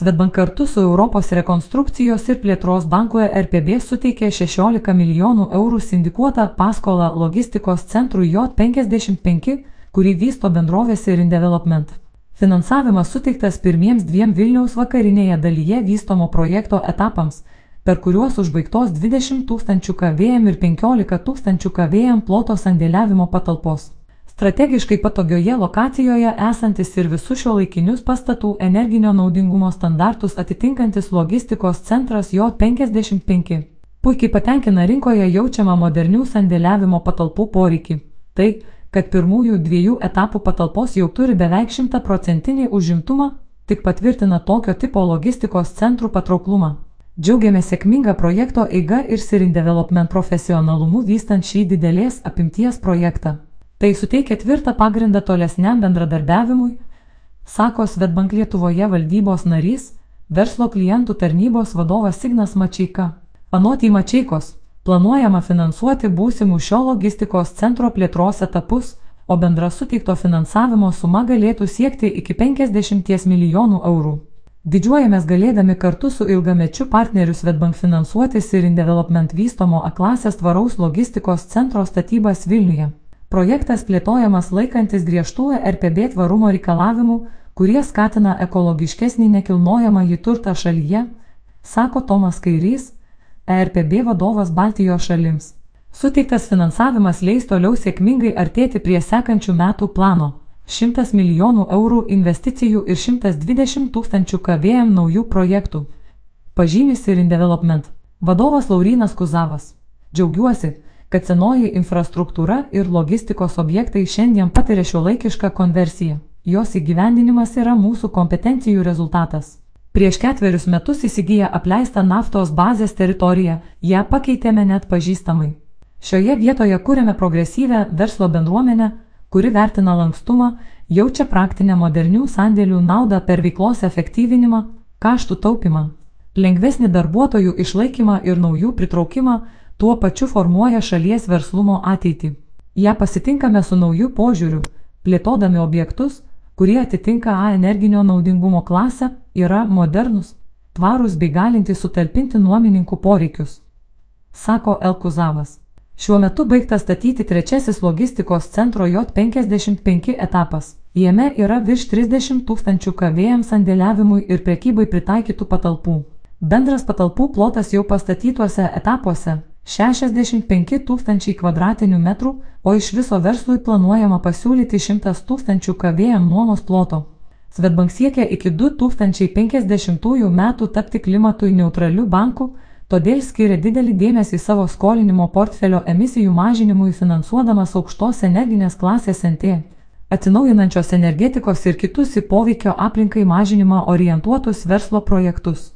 Svetbank kartu su Europos rekonstrukcijos ir plėtros banku RPB suteikė 16 milijonų eurų sindikuotą paskolą logistikos centrui J55, kurį vysto bendrovės Irin Development. Finansavimas suteiktas pirmiems dviem Vilniaus vakarinėje dalyje vystomo projekto etapams, per kuriuos užbaigtos 20 tūkstančių kavėjam ir 15 tūkstančių kavėjam ploto sandėliavimo patalpos. Strategiškai patogioje lokacijoje esantis ir visų šio laikinius pastatų energinio naudingumo standartus atitinkantis logistikos centras J55. Puikiai patenkina rinkoje jaučiamą modernių sandėliavimo patalpų poreikį. Tai, kad pirmųjų dviejų etapų patalpos jau turi beveik šimtaprocentinį užimtumą, tik patvirtina tokio tipo logistikos centrų patrauklumą. Džiaugiamės sėkminga projekto eiga ir Sirin Development profesionalumu vystant šį didelės apimties projektą. Tai suteikia tvirtą pagrindą tolesniam bendradarbiavimui, sako Svetbank Lietuvoje valdybos narys, verslo klientų tarnybos vadovas Signas Mačiaika. Anot į Mačiaikos, Planuojama finansuoti būsimų šio logistikos centro plėtros etapus, o bendra suteikto finansavimo suma galėtų siekti iki 50 milijonų eurų. Didžiuojamės galėdami kartu su ilgamečiu partneriu Svetbank finansuoti Sirin Development vystomo A klasės tvaraus logistikos centro statybas Vilniuje. Projektas plėtojamas laikantis griežtų RPB tvarumo reikalavimų, kurie skatina ekologiškesnį nekilnojamą į turtą šalyje, sako Tomas Kairys, ERPB vadovas Baltijos šalims. Suteiktas finansavimas leis toliau sėkmingai artėti prie sekančių metų plano - 100 milijonų eurų investicijų ir 120 tūkstančių KVM naujų projektų. Pažymys ir Indevelopment. Vadovas Laurinas Kuzavas. Džiaugiuosi, kad senoji infrastruktūra ir logistikos objektai šiandien patiria šio laikišką konversiją. Jos įgyvendinimas yra mūsų kompetencijų rezultatas. Prieš ketverius metus įsigiję apleistą naftos bazės teritoriją, ją pakeitėme net pažįstamai. Šioje vietoje kūrėme progresyvę verslo bendruomenę, kuri vertina lankstumą, jaučia praktinę modernių sandėlių naudą per veiklos efektyvinimą, kaštų taupimą, lengvesnį darbuotojų išlaikymą ir naujų pritraukimą, tuo pačiu formuoja šalies verslumo ateitį. Ja pasitinkame su nauju požiūriu, plėtodami objektus, kurie atitinka A energinio naudingumo klasę, yra modernus, tvarūs bei galintys sutalpinti nuomininkų poreikius, sako Elkuzavas. Šiuo metu baigtas statyti trečiasis logistikos centro J55 etapas. Jame yra virš 30 tūkstančių kavėjams sandėliavimui ir prekybai pritaikytų patalpų. Bendras patalpų plotas jau pastatytuose etapuose 65 tūkstančiai kvadratinių metrų, o iš viso verslui planuojama pasiūlyti 100 tūkstančių kavėjam nuomos ploto. Svetbank siekia iki 2050 metų tapti klimatui neutraliu banku, todėl skiria didelį dėmesį savo skolinimo portfelio emisijų mažinimui finansuodamas aukštos energinės klasės NT, atsinaujinančios energetikos ir kitus į poveikio aplinkai mažinimą orientuotus verslo projektus.